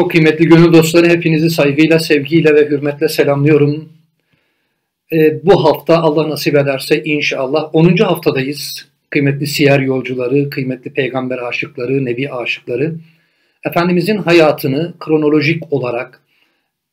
Çok kıymetli gönül dostları hepinizi saygıyla, sevgiyle ve hürmetle selamlıyorum. Ee, bu hafta Allah nasip ederse inşallah 10. haftadayız. Kıymetli siyer yolcuları, kıymetli peygamber aşıkları, nebi aşıkları. Efendimizin hayatını kronolojik olarak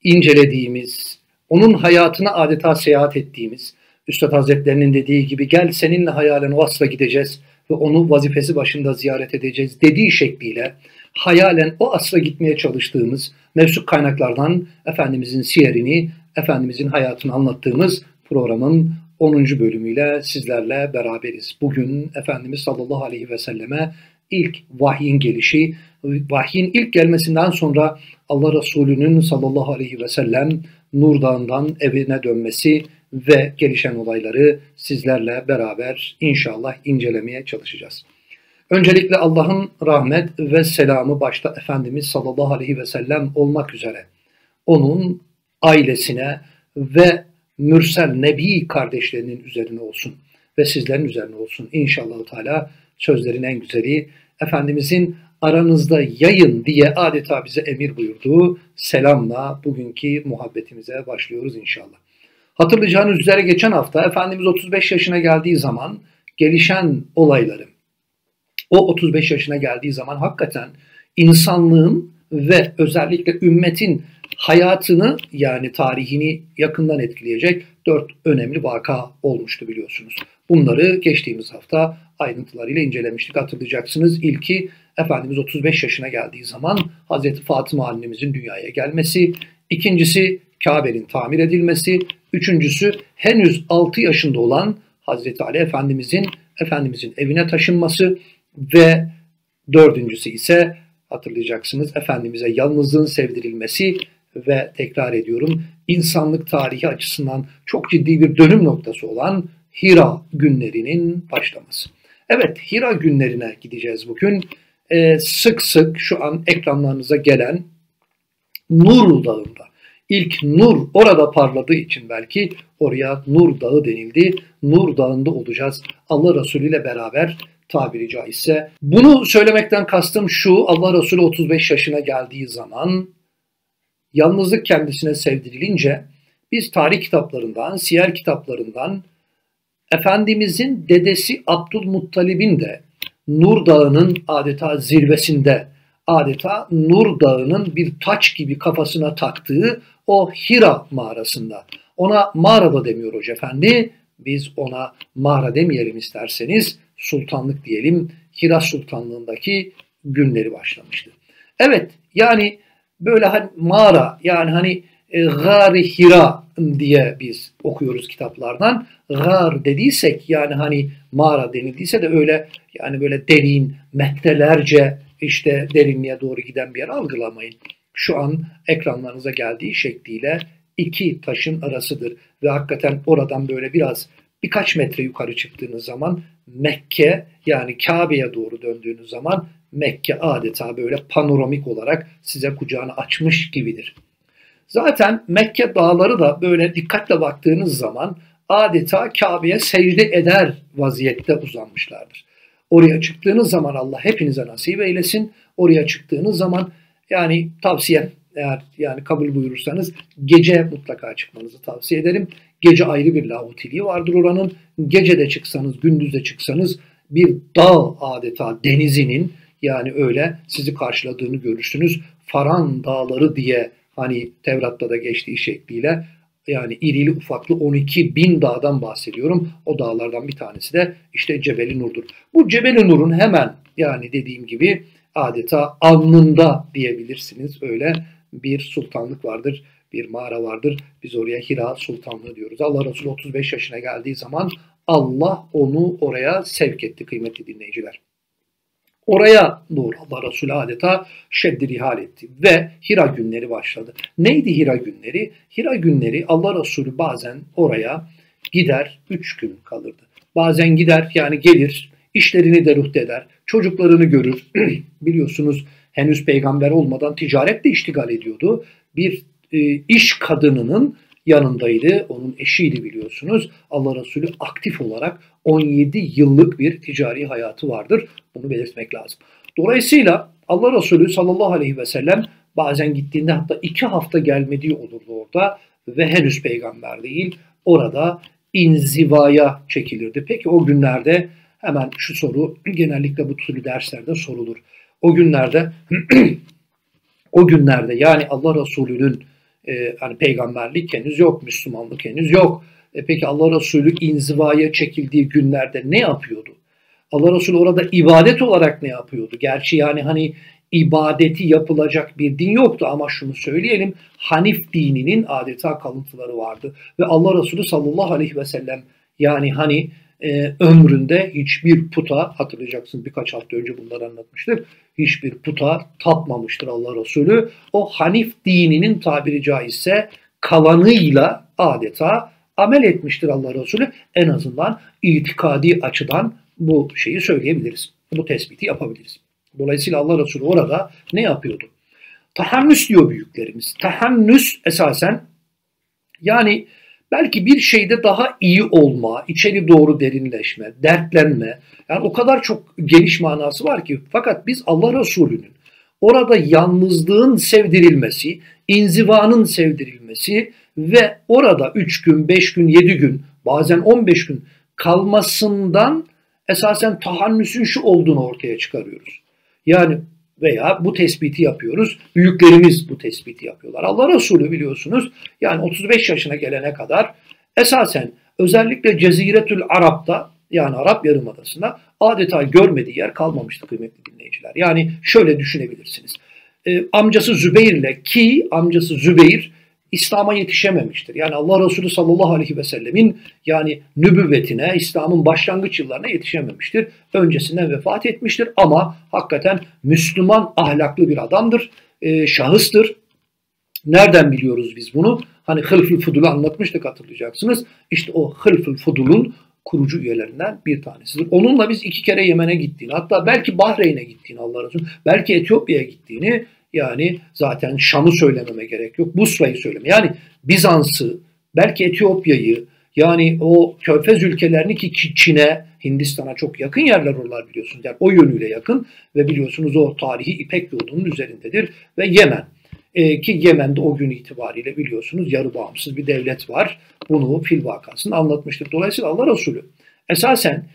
incelediğimiz, onun hayatına adeta seyahat ettiğimiz, Üstad Hazretlerinin dediği gibi gel seninle hayalen o asla gideceğiz ve onu vazifesi başında ziyaret edeceğiz dediği şekliyle hayalen o asra gitmeye çalıştığımız mevcut kaynaklardan Efendimizin siyerini, Efendimizin hayatını anlattığımız programın 10. bölümüyle sizlerle beraberiz. Bugün Efendimiz sallallahu aleyhi ve selleme ilk vahyin gelişi, vahyin ilk gelmesinden sonra Allah Resulü'nün sallallahu aleyhi ve sellem Nur Dağı'ndan evine dönmesi ve gelişen olayları sizlerle beraber inşallah incelemeye çalışacağız. Öncelikle Allah'ın rahmet ve selamı başta Efendimiz sallallahu aleyhi ve sellem olmak üzere onun ailesine ve mürsel nebi kardeşlerinin üzerine olsun ve sizlerin üzerine olsun. İnşallah Teala sözlerin en güzeli Efendimizin aranızda yayın diye adeta bize emir buyurduğu selamla bugünkü muhabbetimize başlıyoruz inşallah. Hatırlayacağınız üzere geçen hafta Efendimiz 35 yaşına geldiği zaman gelişen olayları, o 35 yaşına geldiği zaman hakikaten insanlığın ve özellikle ümmetin hayatını yani tarihini yakından etkileyecek dört önemli vaka olmuştu biliyorsunuz. Bunları geçtiğimiz hafta ayrıntılarıyla incelemiştik hatırlayacaksınız. İlki Efendimiz 35 yaşına geldiği zaman Hazreti Fatıma annemizin dünyaya gelmesi, ikincisi Kabe'nin tamir edilmesi, üçüncüsü henüz 6 yaşında olan Hazreti Ali Efendimizin Efendimizin evine taşınması ve dördüncüsü ise hatırlayacaksınız Efendimiz'e yalnızlığın sevdirilmesi ve tekrar ediyorum insanlık tarihi açısından çok ciddi bir dönüm noktası olan Hira günlerinin başlaması. Evet Hira günlerine gideceğiz bugün. Ee, sık sık şu an ekranlarınıza gelen Nur Dağı'nda ilk nur orada parladığı için belki oraya Nur Dağı denildi. Nur Dağı'nda olacağız. Allah Resulü ile beraber tabiri caizse. Bunu söylemekten kastım şu Allah Resulü 35 yaşına geldiği zaman yalnızlık kendisine sevdirilince biz tarih kitaplarından, siyer kitaplarından Efendimizin dedesi Abdülmuttalib'in de Nur Dağı'nın adeta zirvesinde, adeta Nur Dağı'nın bir taç gibi kafasına taktığı o Hira mağarasında. Ona mağara da demiyor Hoca Efendi. Biz ona mağara demeyelim isterseniz sultanlık diyelim. Hira Sultanlığındaki günleri başlamıştı. Evet yani böyle hani mağara yani hani e, gari hira diye biz okuyoruz kitaplardan. Gar dediysek yani hani mağara denildiyse de öyle yani böyle derin metrelerce işte derinliğe doğru giden bir yer algılamayın. Şu an ekranlarınıza geldiği şekliyle iki taşın arasıdır ve hakikaten oradan böyle biraz birkaç metre yukarı çıktığınız zaman Mekke yani Kabe'ye doğru döndüğünüz zaman Mekke adeta böyle panoramik olarak size kucağını açmış gibidir. Zaten Mekke dağları da böyle dikkatle baktığınız zaman adeta Kabe'ye secde eder vaziyette uzanmışlardır. Oraya çıktığınız zaman Allah hepinize nasip eylesin. Oraya çıktığınız zaman yani tavsiye eğer yani kabul buyurursanız gece mutlaka çıkmanızı tavsiye ederim. Gece ayrı bir lahutiliği vardır oranın. Gece de çıksanız, gündüz de çıksanız bir dağ adeta denizinin yani öyle sizi karşıladığını görürsünüz. Faran dağları diye hani Tevrat'ta da geçtiği şekliyle yani irili ufaklı 12 bin dağdan bahsediyorum. O dağlardan bir tanesi de işte Cebeli Nur'dur. Bu Cebeli Nur'un hemen yani dediğim gibi adeta alnında diyebilirsiniz öyle bir sultanlık vardır, bir mağara vardır. Biz oraya Hira Sultanlığı diyoruz. Allah Resulü 35 yaşına geldiği zaman Allah onu oraya sevk etti kıymetli dinleyiciler. Oraya doğru Allah Resulü adeta şeddi rihal etti ve Hira günleri başladı. Neydi Hira günleri? Hira günleri Allah Resulü bazen oraya gider 3 gün kalırdı. Bazen gider yani gelir işlerini de ruhte eder, çocuklarını görür. Biliyorsunuz henüz peygamber olmadan ticaretle iştigal ediyordu. Bir e, iş kadınının yanındaydı. Onun eşiydi biliyorsunuz. Allah Resulü aktif olarak 17 yıllık bir ticari hayatı vardır. Bunu belirtmek lazım. Dolayısıyla Allah Resulü sallallahu aleyhi ve sellem Bazen gittiğinde hatta iki hafta gelmediği olurdu orada ve henüz peygamber değil. Orada inzivaya çekilirdi. Peki o günlerde hemen şu soru genellikle bu türlü derslerde sorulur. O günlerde o günlerde yani Allah Resulü'nün e, hani peygamberlik henüz yok, Müslümanlık henüz yok. E peki Allah Resulü inzivaya çekildiği günlerde ne yapıyordu? Allah Resulü orada ibadet olarak ne yapıyordu? Gerçi yani hani ibadeti yapılacak bir din yoktu ama şunu söyleyelim Hanif dininin adeta kalıntıları vardı. Ve Allah Resulü sallallahu aleyhi ve sellem yani hani e, ömründe hiçbir puta hatırlayacaksın birkaç hafta önce bunları anlatmıştık. Hiçbir puta tapmamıştır Allah Resulü. O Hanif dininin tabiri caizse kalanıyla adeta amel etmiştir Allah Resulü. En azından itikadi açıdan bu şeyi söyleyebiliriz. Bu tespiti yapabiliriz. Dolayısıyla Allah Resulü orada ne yapıyordu? Tahannüs diyor büyüklerimiz. Tahannüs esasen yani belki bir şeyde daha iyi olma, içeri doğru derinleşme, dertlenme. Yani o kadar çok geniş manası var ki. Fakat biz Allah Resulü'nün orada yalnızlığın sevdirilmesi, inzivanın sevdirilmesi ve orada 3 gün, 5 gün, 7 gün, bazen 15 gün kalmasından esasen tahannüsün şu olduğunu ortaya çıkarıyoruz. Yani veya bu tespiti yapıyoruz. Büyüklerimiz bu tespiti yapıyorlar. Allah Resulü biliyorsunuz yani 35 yaşına gelene kadar esasen özellikle Ceziretül Arap'ta yani Arap Yarımadası'nda adeta görmediği yer kalmamıştı kıymetli dinleyiciler. Yani şöyle düşünebilirsiniz. Ee, amcası Zübeyir ile ki amcası Zübeyir İslam'a yetişememiştir. Yani Allah Resulü sallallahu aleyhi ve sellemin yani nübüvvetine, İslam'ın başlangıç yıllarına yetişememiştir. Öncesinden vefat etmiştir ama hakikaten Müslüman ahlaklı bir adamdır, e, şahıstır. Nereden biliyoruz biz bunu? Hani Hılfül Fudul'u anlatmıştık hatırlayacaksınız. İşte o Hılfül Fudul'un kurucu üyelerinden bir tanesidir. Onunla biz iki kere Yemen'e gittiğini, hatta belki Bahreyn'e gittiğini Allah Resulü, belki Etiyopya'ya gittiğini yani zaten Şam'ı söylememe gerek yok. Busra'yı söyleme. Yani Bizans'ı, belki Etiyopya'yı, yani o körfez ülkelerini ki Çin'e, Hindistan'a çok yakın yerler oralar biliyorsunuz. Yani o yönüyle yakın ve biliyorsunuz o tarihi İpek yolunun üzerindedir. Ve Yemen. Ee, ki Yemen'de o gün itibariyle biliyorsunuz yarı bağımsız bir devlet var. Bunu fil vakasında anlatmıştık. Dolayısıyla Allah Resulü esasen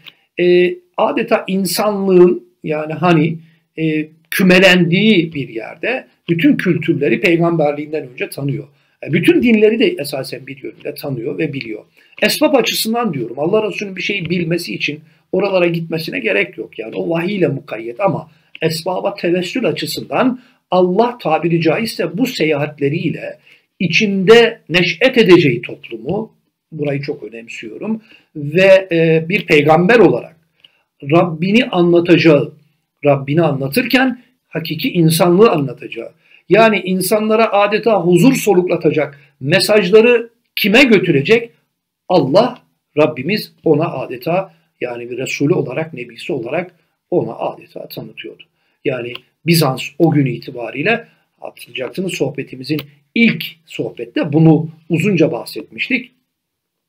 e, adeta insanlığın yani hani e, kümelendiği bir yerde bütün kültürleri peygamberliğinden önce tanıyor. E, bütün dinleri de esasen bir yönüyle tanıyor ve biliyor. Esbab açısından diyorum Allah Resulü'nün bir şeyi bilmesi için oralara gitmesine gerek yok. Yani o vahiy ile mukayyet ama esbaba tevessül açısından Allah tabiri caizse bu seyahatleriyle içinde neş'et edeceği toplumu, burayı çok önemsiyorum, ve e, bir peygamber olarak Rabbini anlatacağı, Rabbini anlatırken hakiki insanlığı anlatacağı. Yani insanlara adeta huzur soluklatacak mesajları kime götürecek? Allah Rabbimiz ona adeta yani bir Resulü olarak, Nebisi olarak ona adeta tanıtıyordu. Yani Bizans o gün itibariyle hatırlayacaksınız sohbetimizin ilk sohbette bunu uzunca bahsetmiştik.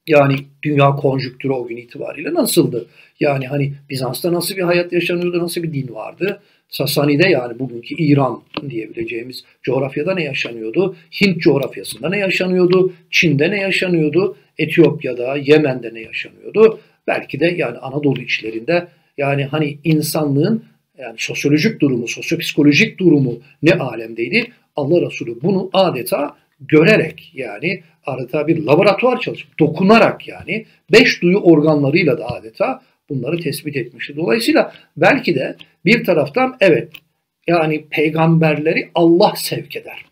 Yani dünya konjüktürü o gün itibariyle nasıldı? Yani hani Bizans'ta nasıl bir hayat yaşanıyordu, nasıl bir din vardı? Sasani'de yani bugünkü İran diyebileceğimiz coğrafyada ne yaşanıyordu? Hint coğrafyasında ne yaşanıyordu? Çin'de ne yaşanıyordu? Etiyopya'da, Yemen'de ne yaşanıyordu? Belki de yani Anadolu içlerinde yani hani insanlığın yani sosyolojik durumu, sosyopsikolojik durumu ne alemdeydi? Allah Resulü bunu adeta görerek yani adeta bir laboratuvar çalışıp dokunarak yani beş duyu organlarıyla da adeta bunları tespit etmişti. Dolayısıyla belki de bir taraftan evet yani peygamberleri Allah sevk eder.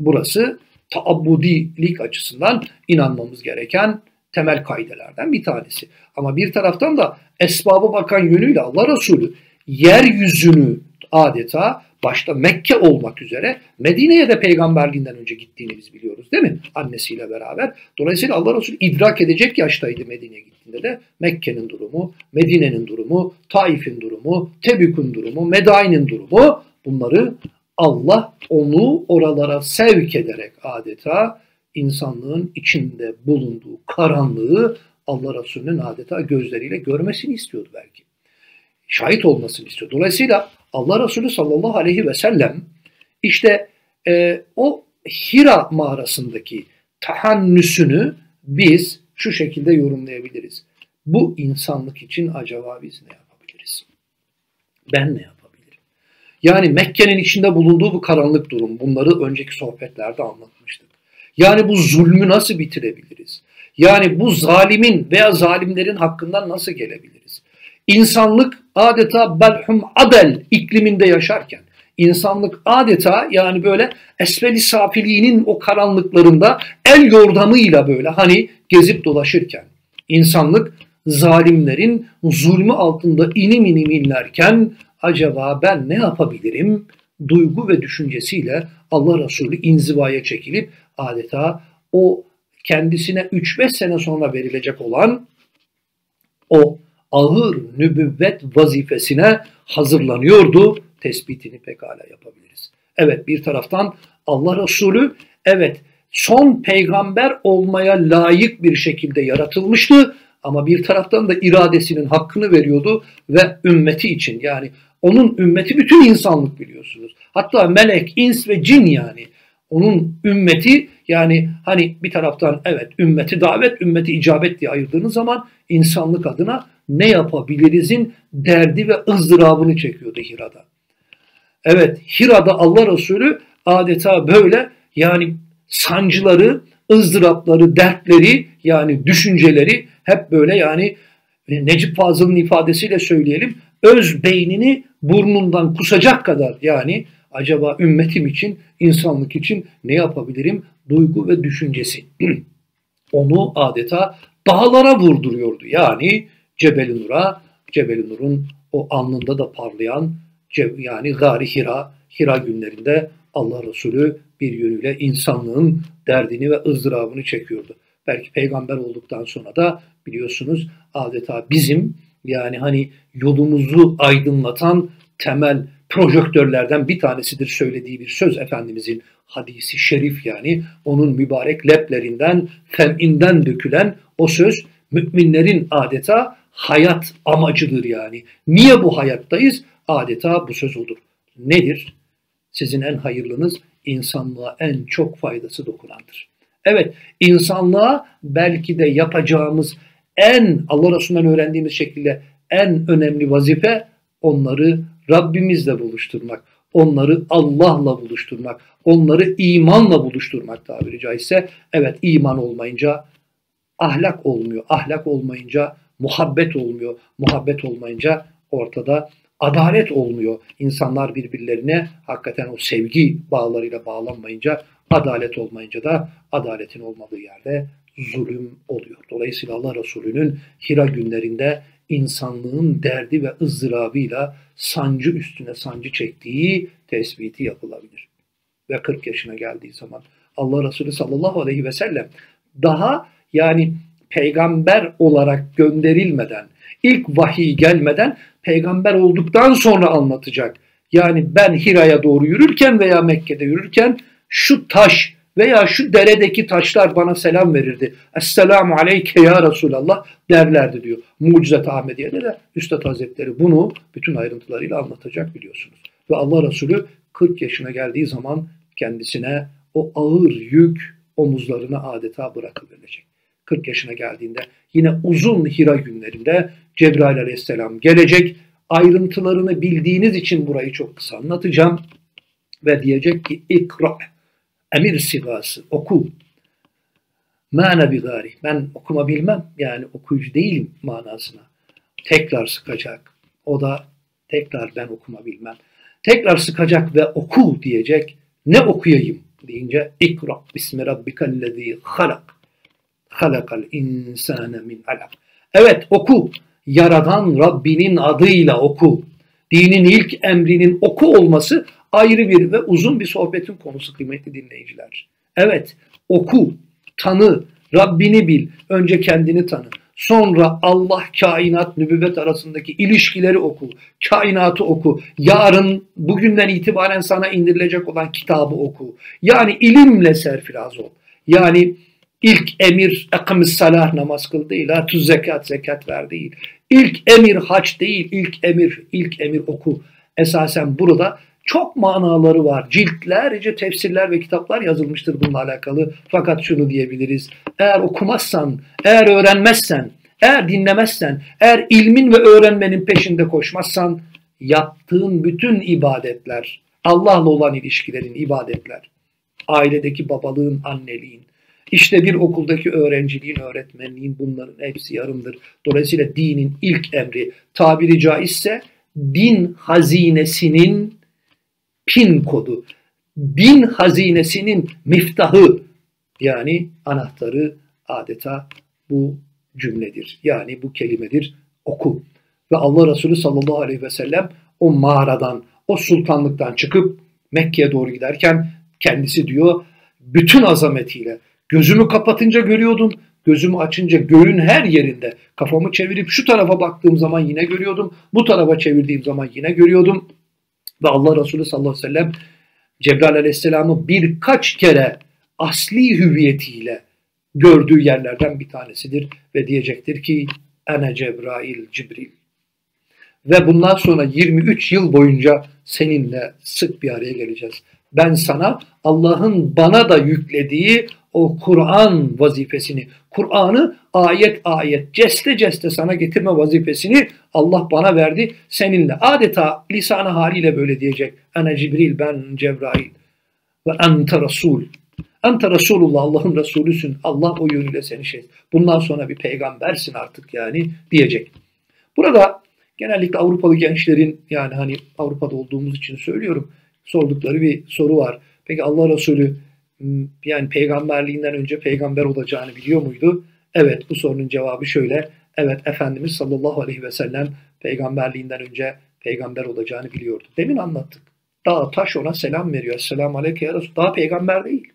Burası taabbudilik açısından inanmamız gereken temel kaidelerden bir tanesi. Ama bir taraftan da esbaba bakan yönüyle Allah Resulü yeryüzünü adeta başta Mekke olmak üzere Medine'ye de peygamberliğinden önce gittiğini biz biliyoruz değil mi? Annesiyle beraber. Dolayısıyla Allah Resulü idrak edecek yaştaydı Medine'ye gittiğinde de Mekke'nin durumu, Medine'nin durumu, Taif'in durumu, Tebük'ün durumu, Medain'in durumu bunları Allah onu oralara sevk ederek adeta insanlığın içinde bulunduğu karanlığı Allah Resulü'nün adeta gözleriyle görmesini istiyordu belki. Şahit olmasını istiyor. Dolayısıyla Allah Resulü sallallahu aleyhi ve sellem İşte e, o Hira mağarasındaki tahannüsünü biz şu şekilde yorumlayabiliriz. Bu insanlık için acaba biz ne yapabiliriz? Ben ne yapabilirim? Yani Mekke'nin içinde bulunduğu bu karanlık durum, bunları önceki sohbetlerde anlatmıştık. Yani bu zulmü nasıl bitirebiliriz? Yani bu zalimin veya zalimlerin hakkından nasıl gelebiliriz? İnsanlık adeta belhum adel ikliminde yaşarken, insanlık adeta yani böyle esfeli safiliğinin o karanlıklarında el yordamıyla böyle hani gezip dolaşırken, insanlık zalimlerin zulmü altında inim inim inlerken acaba ben ne yapabilirim? Duygu ve düşüncesiyle Allah Resulü inzivaya çekilip adeta o kendisine 3-5 sene sonra verilecek olan o ağır nübüvvet vazifesine hazırlanıyordu. Tespitini pekala yapabiliriz. Evet bir taraftan Allah Resulü evet son peygamber olmaya layık bir şekilde yaratılmıştı ama bir taraftan da iradesinin hakkını veriyordu ve ümmeti için yani onun ümmeti bütün insanlık biliyorsunuz. Hatta melek, ins ve cin yani onun ümmeti yani hani bir taraftan evet ümmeti davet, ümmeti icabet diye ayırdığınız zaman insanlık adına ne yapabilirizin derdi ve ızdırabını çekiyordu Hira'da. Evet Hira'da Allah Resulü adeta böyle yani sancıları, ızdırapları, dertleri yani düşünceleri hep böyle yani Necip Fazıl'ın ifadesiyle söyleyelim öz beynini burnundan kusacak kadar yani acaba ümmetim için, insanlık için ne yapabilirim? Duygu ve düşüncesi. Onu adeta dağlara vurduruyordu. Yani Cebel-i Nur'a, Cebel-i Nur'un o alnında da parlayan yani Gari Hira, Hira günlerinde Allah Resulü bir yönüyle insanlığın derdini ve ızdırabını çekiyordu. Belki peygamber olduktan sonra da biliyorsunuz adeta bizim yani hani yolumuzu aydınlatan temel projektörlerden bir tanesidir söylediği bir söz Efendimizin hadisi şerif yani onun mübarek leplerinden, feminden dökülen o söz müminlerin adeta hayat amacıdır yani. Niye bu hayattayız? Adeta bu söz odur. Nedir? Sizin en hayırlınız insanlığa en çok faydası dokunandır. Evet, insanlığa belki de yapacağımız en Allah Resulü'nden öğrendiğimiz şekilde en önemli vazife onları Rabbimizle buluşturmak, onları Allah'la buluşturmak, onları imanla buluşturmak tabiri caizse. Evet iman olmayınca ahlak olmuyor. Ahlak olmayınca muhabbet olmuyor. Muhabbet olmayınca ortada adalet olmuyor. İnsanlar birbirlerine hakikaten o sevgi bağlarıyla bağlanmayınca, adalet olmayınca da adaletin olmadığı yerde zulüm oluyor. Dolayısıyla Allah Resulü'nün Hira günlerinde insanlığın derdi ve ızdırabıyla sancı üstüne sancı çektiği tespiti yapılabilir. Ve 40 yaşına geldiği zaman Allah Resulü sallallahu aleyhi ve sellem daha yani peygamber olarak gönderilmeden, ilk vahiy gelmeden peygamber olduktan sonra anlatacak. Yani ben Hira'ya doğru yürürken veya Mekke'de yürürken şu taş veya şu deredeki taşlar bana selam verirdi. Esselamu aleyke ya Resulallah derlerdi diyor. Mucizet Ahmediye'de de Üstad Hazretleri bunu bütün ayrıntılarıyla anlatacak biliyorsunuz. Ve Allah Resulü 40 yaşına geldiği zaman kendisine o ağır yük omuzlarına adeta bırakıverilecek. 40 yaşına geldiğinde yine uzun Hira günlerinde Cebrail aleyhisselam gelecek. Ayrıntılarını bildiğiniz için burayı çok kısa anlatacağım. Ve diyecek ki ikra emir sigası oku. Mana bir gari. Ben okuma bilmem. Yani okuyucu değilim manasına. Tekrar sıkacak. O da tekrar ben okuma bilmem. Tekrar sıkacak ve oku diyecek. Ne okuyayım deyince ikra bismi rabbikallezi halak. Halakal insane min alak. Evet oku. Yaradan Rabbinin adıyla oku. Dinin ilk emrinin oku olması ayrı bir ve uzun bir sohbetin konusu kıymetli dinleyiciler. Evet, oku, tanı, Rabbini bil, önce kendini tanı. Sonra Allah, kainat, nübüvvet arasındaki ilişkileri oku, kainatı oku. Yarın, bugünden itibaren sana indirilecek olan kitabı oku. Yani ilimle serfiraz ol. Yani ilk emir ekimiz salah namaz kıl değil, tuz zekat zekat ver değil. İlk emir haç değil, ilk emir, ilk emir oku. Esasen burada Çok manaları var. Ciltlerce tefsirler ve kitaplar yazılmıştır bununla alakalı. Fakat şunu diyebiliriz. Eğer okumazsan, eğer öğrenmezsen, eğer dinlemezsen, eğer ilmin ve öğrenmenin peşinde koşmazsan yaptığın bütün ibadetler, Allah'la olan ilişkilerin ibadetler, ailedeki babalığın, anneliğin, işte bir okuldaki öğrenciliğin, öğretmenliğin bunların hepsi yarımdır. Dolayısıyla dinin ilk emri tabiri caizse din hazinesinin pin kodu, din hazinesinin miftahı yani anahtarı adeta bu cümledir. Yani bu kelimedir oku. Ve Allah Resulü sallallahu aleyhi ve sellem o mağaradan, o sultanlıktan çıkıp Mekke'ye doğru giderken kendisi diyor bütün azametiyle gözümü kapatınca görüyordum, gözümü açınca göğün her yerinde kafamı çevirip şu tarafa baktığım zaman yine görüyordum, bu tarafa çevirdiğim zaman yine görüyordum. Ve Allah Resulü sallallahu aleyhi ve sellem Cebrail aleyhisselamı birkaç kere asli hüviyetiyle gördüğü yerlerden bir tanesidir ve diyecektir ki ene Cebrail Cibril. Ve bundan sonra 23 yıl boyunca seninle sık bir araya geleceğiz. Ben sana Allah'ın bana da yüklediği o Kur'an vazifesini, Kur'an'ı ayet ayet, ceste ceste sana getirme vazifesini Allah bana verdi seninle. Adeta lisanı haliyle böyle diyecek. Ene Cibril, ben Cebrail ve ente Resul. Ente Resulullah, Allah'ın Resulüsün. Allah o yönüyle seni şey. Bundan sonra bir peygambersin artık yani diyecek. Burada genellikle Avrupalı gençlerin yani hani Avrupa'da olduğumuz için söylüyorum sordukları bir soru var. Peki Allah Resulü yani peygamberliğinden önce peygamber olacağını biliyor muydu? Evet bu sorunun cevabı şöyle. Evet Efendimiz sallallahu aleyhi ve sellem peygamberliğinden önce peygamber olacağını biliyordu. Demin anlattık. Dağ taş ona selam veriyor. Selamun aleyke ya Resul. Daha peygamber değil.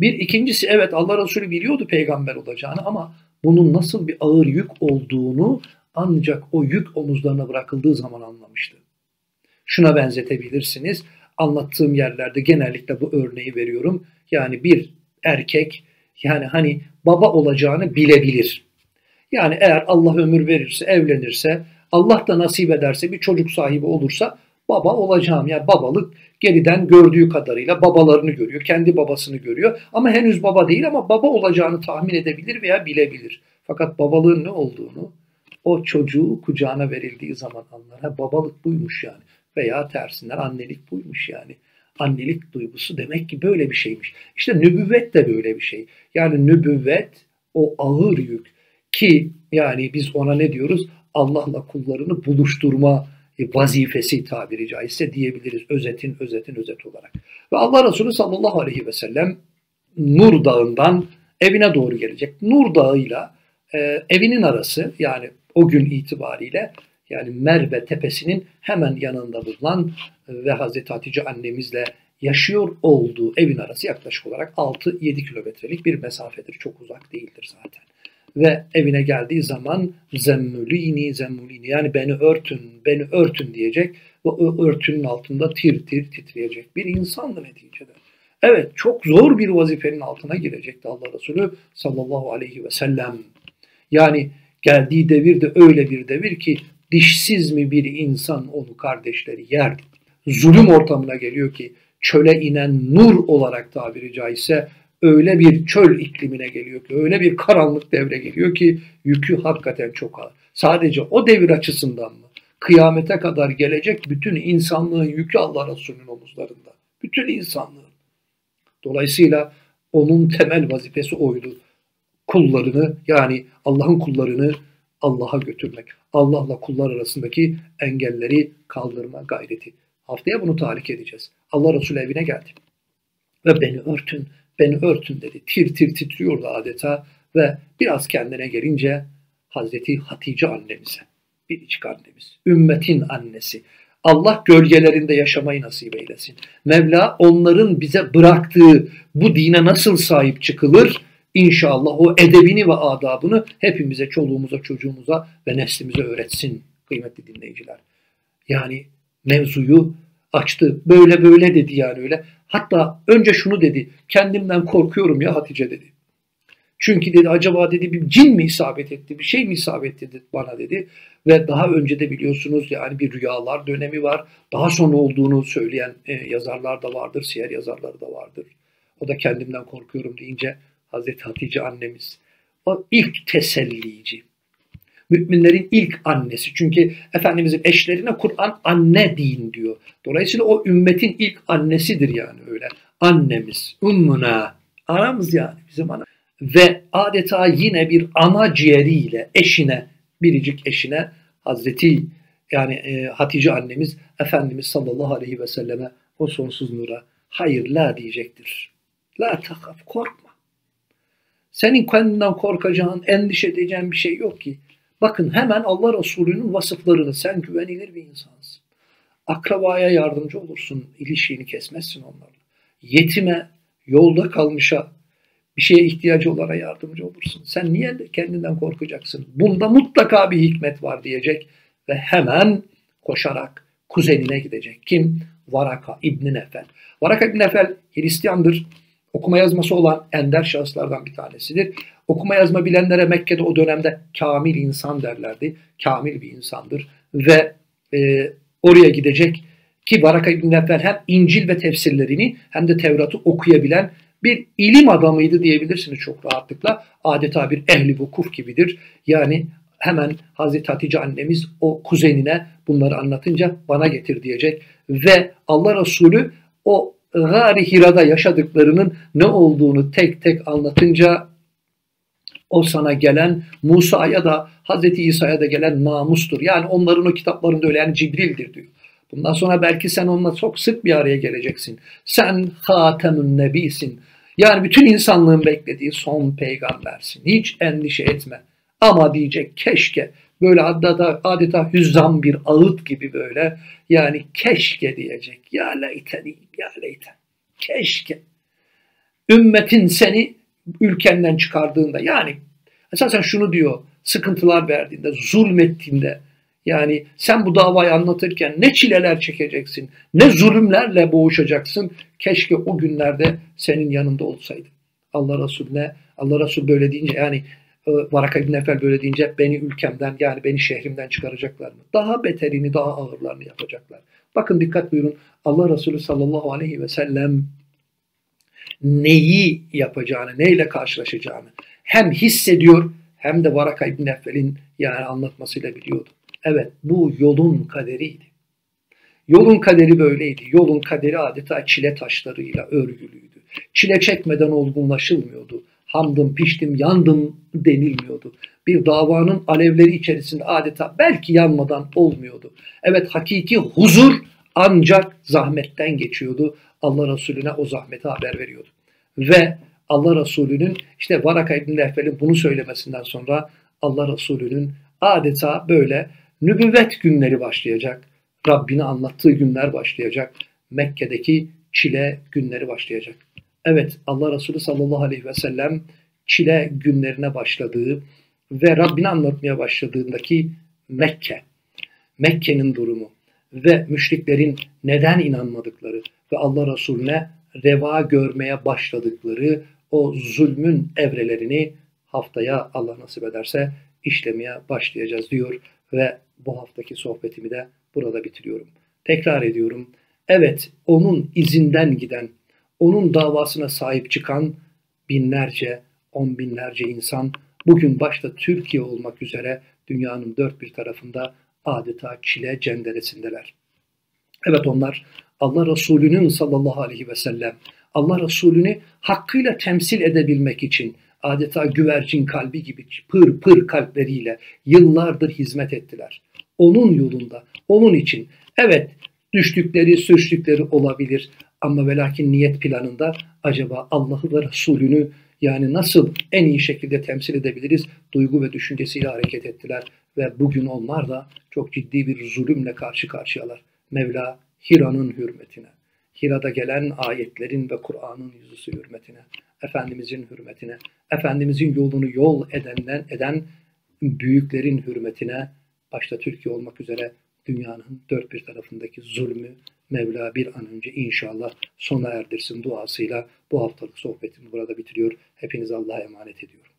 Bir ikincisi evet Allah Resulü biliyordu peygamber olacağını ama bunun nasıl bir ağır yük olduğunu ancak o yük omuzlarına bırakıldığı zaman anlamıştı. Şuna benzetebilirsiniz. Anlattığım yerlerde genellikle bu örneği veriyorum. Yani bir erkek yani hani baba olacağını bilebilir. Yani eğer Allah ömür verirse, evlenirse, Allah da nasip ederse bir çocuk sahibi olursa baba olacağım. Yani babalık geriden gördüğü kadarıyla babalarını görüyor, kendi babasını görüyor. Ama henüz baba değil ama baba olacağını tahmin edebilir veya bilebilir. Fakat babalığın ne olduğunu o çocuğu kucağına verildiği zaman anlar. Ha, babalık buymuş yani veya tersinden annelik buymuş yani. Annelik duygusu demek ki böyle bir şeymiş. İşte nübüvvet de böyle bir şey. Yani nübüvvet o ağır yük ki yani biz ona ne diyoruz? Allah'la kullarını buluşturma vazifesi tabiri caizse diyebiliriz. Özetin özetin özet olarak. Ve Allah Resulü sallallahu aleyhi ve sellem Nur Dağı'ndan evine doğru gelecek. Nur Dağı'yla e, evinin arası yani o gün itibariyle yani Merve tepesinin hemen yanında bulunan ve Hazreti Hatice annemizle yaşıyor olduğu evin arası yaklaşık olarak 6-7 kilometrelik bir mesafedir. Çok uzak değildir zaten. Ve evine geldiği zaman zemmülini zemmülini yani beni örtün, beni örtün diyecek ve o örtünün altında tir tir titreyecek bir insandı neticede. Evet çok zor bir vazifenin altına girecekti Allah Resulü sallallahu aleyhi ve sellem. Yani geldiği devir de öyle bir devir ki dişsiz mi bir insan onu kardeşleri yerdi. Zulüm ortamına geliyor ki çöle inen nur olarak tabiri caizse öyle bir çöl iklimine geliyor ki, öyle bir karanlık devre geliyor ki yükü hakikaten çok ağır. Sadece o devir açısından mı? Kıyamete kadar gelecek bütün insanlığın yükü Allah Resulü'nün omuzlarında. Bütün insanlığın. Dolayısıyla onun temel vazifesi oydu. Kullarını yani Allah'ın kullarını Allah'a götürmek. Allah'la kullar arasındaki engelleri kaldırma gayreti. Haftaya bunu tahrik edeceğiz. Allah Resulü evine geldi. Ve beni örtün, beni örtün dedi. Tir tir titriyordu adeta ve biraz kendine gelince Hazreti Hatice annemize, biricik annemiz, ümmetin annesi. Allah gölgelerinde yaşamayı nasip eylesin. Mevla onların bize bıraktığı bu dine nasıl sahip çıkılır? İnşallah o edebini ve adabını hepimize, çoluğumuza, çocuğumuza ve neslimize öğretsin kıymetli dinleyiciler. Yani mevzuyu açtı. Böyle böyle dedi yani öyle. Hatta önce şunu dedi. Kendimden korkuyorum ya Hatice dedi. Çünkü dedi acaba dedi bir cin mi isabet etti, bir şey mi isabet etti bana dedi. Ve daha önce de biliyorsunuz yani bir rüyalar dönemi var. Daha sonra olduğunu söyleyen e, yazarlar da vardır, siyer yazarları da vardır. O da kendimden korkuyorum deyince Hazreti Hatice annemiz. O ilk tesellici. Müminlerin ilk annesi. Çünkü Efendimizin eşlerine Kur'an anne deyin diyor. Dolayısıyla o ümmetin ilk annesidir yani öyle. Annemiz, ümmüna, anamız yani bizim ana. Ve adeta yine bir ana ciğeriyle eşine, biricik eşine Hazreti yani e, Hatice annemiz Efendimiz sallallahu aleyhi ve selleme o sonsuz nura hayır la diyecektir. La takaf korkma. Senin kendinden korkacağın, endişe edeceğin bir şey yok ki. Bakın hemen Allah Resulü'nün vasıflarını sen güvenilir bir insansın. Akrabaya yardımcı olursun, ilişkini kesmezsin onlarla. Yetime, yolda kalmışa, bir şeye ihtiyacı olana yardımcı olursun. Sen niye kendinden korkacaksın? Bunda mutlaka bir hikmet var diyecek ve hemen koşarak kuzenine gidecek. Kim? Varaka İbni Nefel. Varaka İbni Nefel Hristiyandır. Okuma yazması olan ender şahıslardan bir tanesidir. Okuma yazma bilenlere Mekke'de o dönemde kamil insan derlerdi. Kamil bir insandır. Ve e, oraya gidecek ki Varaka İbni Nefel hem İncil ve tefsirlerini hem de Tevrat'ı okuyabilen bir ilim adamıydı diyebilirsiniz çok rahatlıkla. Adeta bir ehli vukuf gibidir. Yani hemen Hazreti Hatice annemiz o kuzenine bunları anlatınca bana getir diyecek. Ve Allah Resulü o Gari Hira'da yaşadıklarının ne olduğunu tek tek anlatınca o sana gelen Musa'ya da Hazreti İsa'ya da gelen namustur. Yani onların o kitaplarında öyle yani Cibril'dir diyor. Bundan sonra belki sen onunla çok sık bir araya geleceksin. Sen Hatemün Nebisin. Yani bütün insanlığın beklediği son peygambersin. Hiç endişe etme. Ama diyecek keşke böyle adeta, adeta hüzzam bir ağıt gibi böyle yani keşke diyecek. Ya leyteni, ya leyten. Keşke. Ümmetin seni ülkenden çıkardığında yani esasen şunu diyor sıkıntılar verdiğinde, zulmettiğinde yani sen bu davayı anlatırken ne çileler çekeceksin, ne zulümlerle boğuşacaksın. Keşke o günlerde senin yanında olsaydı. Allah Resulüne, Allah Resulü böyle deyince yani Varaka İbn Efel böyle deyince beni ülkemden yani beni şehrimden çıkaracaklar mı? Daha beterini, daha ağırlarını yapacaklar. Bakın dikkat buyurun. Allah Resulü sallallahu aleyhi ve sellem neyi yapacağını, neyle karşılaşacağını hem hissediyor hem de Varaka İbn Effel'in yani anlatmasıyla biliyordu. Evet bu yolun kaderiydi. Yolun kaderi böyleydi. Yolun kaderi adeta çile taşlarıyla örgülüydü. Çile çekmeden olgunlaşılmıyordu. Hamdım, piştim, yandım denilmiyordu. Bir davanın alevleri içerisinde adeta belki yanmadan olmuyordu. Evet hakiki huzur ancak zahmetten geçiyordu. Allah Resulüne o zahmeti haber veriyordu. Ve Allah Resulü'nün işte Varaka İbn Lehfel'in bunu söylemesinden sonra Allah Resulü'nün adeta böyle nübüvvet günleri başlayacak. Rabbini anlattığı günler başlayacak. Mekke'deki çile günleri başlayacak. Evet Allah Resulü sallallahu aleyhi ve sellem çile günlerine başladığı ve Rabbini anlatmaya başladığındaki Mekke, Mekke'nin durumu ve müşriklerin neden inanmadıkları ve Allah Resulüne reva görmeye başladıkları o zulmün evrelerini haftaya Allah nasip ederse işlemeye başlayacağız diyor ve bu haftaki sohbetimi de burada bitiriyorum. Tekrar ediyorum. Evet, onun izinden giden, onun davasına sahip çıkan binlerce, on binlerce insan bugün başta Türkiye olmak üzere dünyanın dört bir tarafında adeta çile cenderesindeler. Evet onlar Allah Resulü'nün sallallahu aleyhi ve sellem Allah Resulü'nü hakkıyla temsil edebilmek için adeta güvercin kalbi gibi pır pır kalpleriyle yıllardır hizmet ettiler. Onun yolunda, onun için evet düştükleri, sürçtükleri olabilir ama velakin niyet planında acaba Allah'ı ve Resulünü yani nasıl en iyi şekilde temsil edebiliriz duygu ve düşüncesiyle hareket ettiler ve bugün onlar da çok ciddi bir zulümle karşı karşıyalar. Mevla Hira'nın hürmetine, Hira'da gelen ayetlerin ve Kur'an'ın yüzüsü hürmetine, Efendimizin hürmetine, Efendimizin yolunu yol edenden, eden büyüklerin hürmetine, başta Türkiye olmak üzere dünyanın dört bir tarafındaki zulmü Mevla bir an önce inşallah sona erdirsin duasıyla bu haftalık sohbetimi burada bitiriyor. Hepinizi Allah'a emanet ediyorum.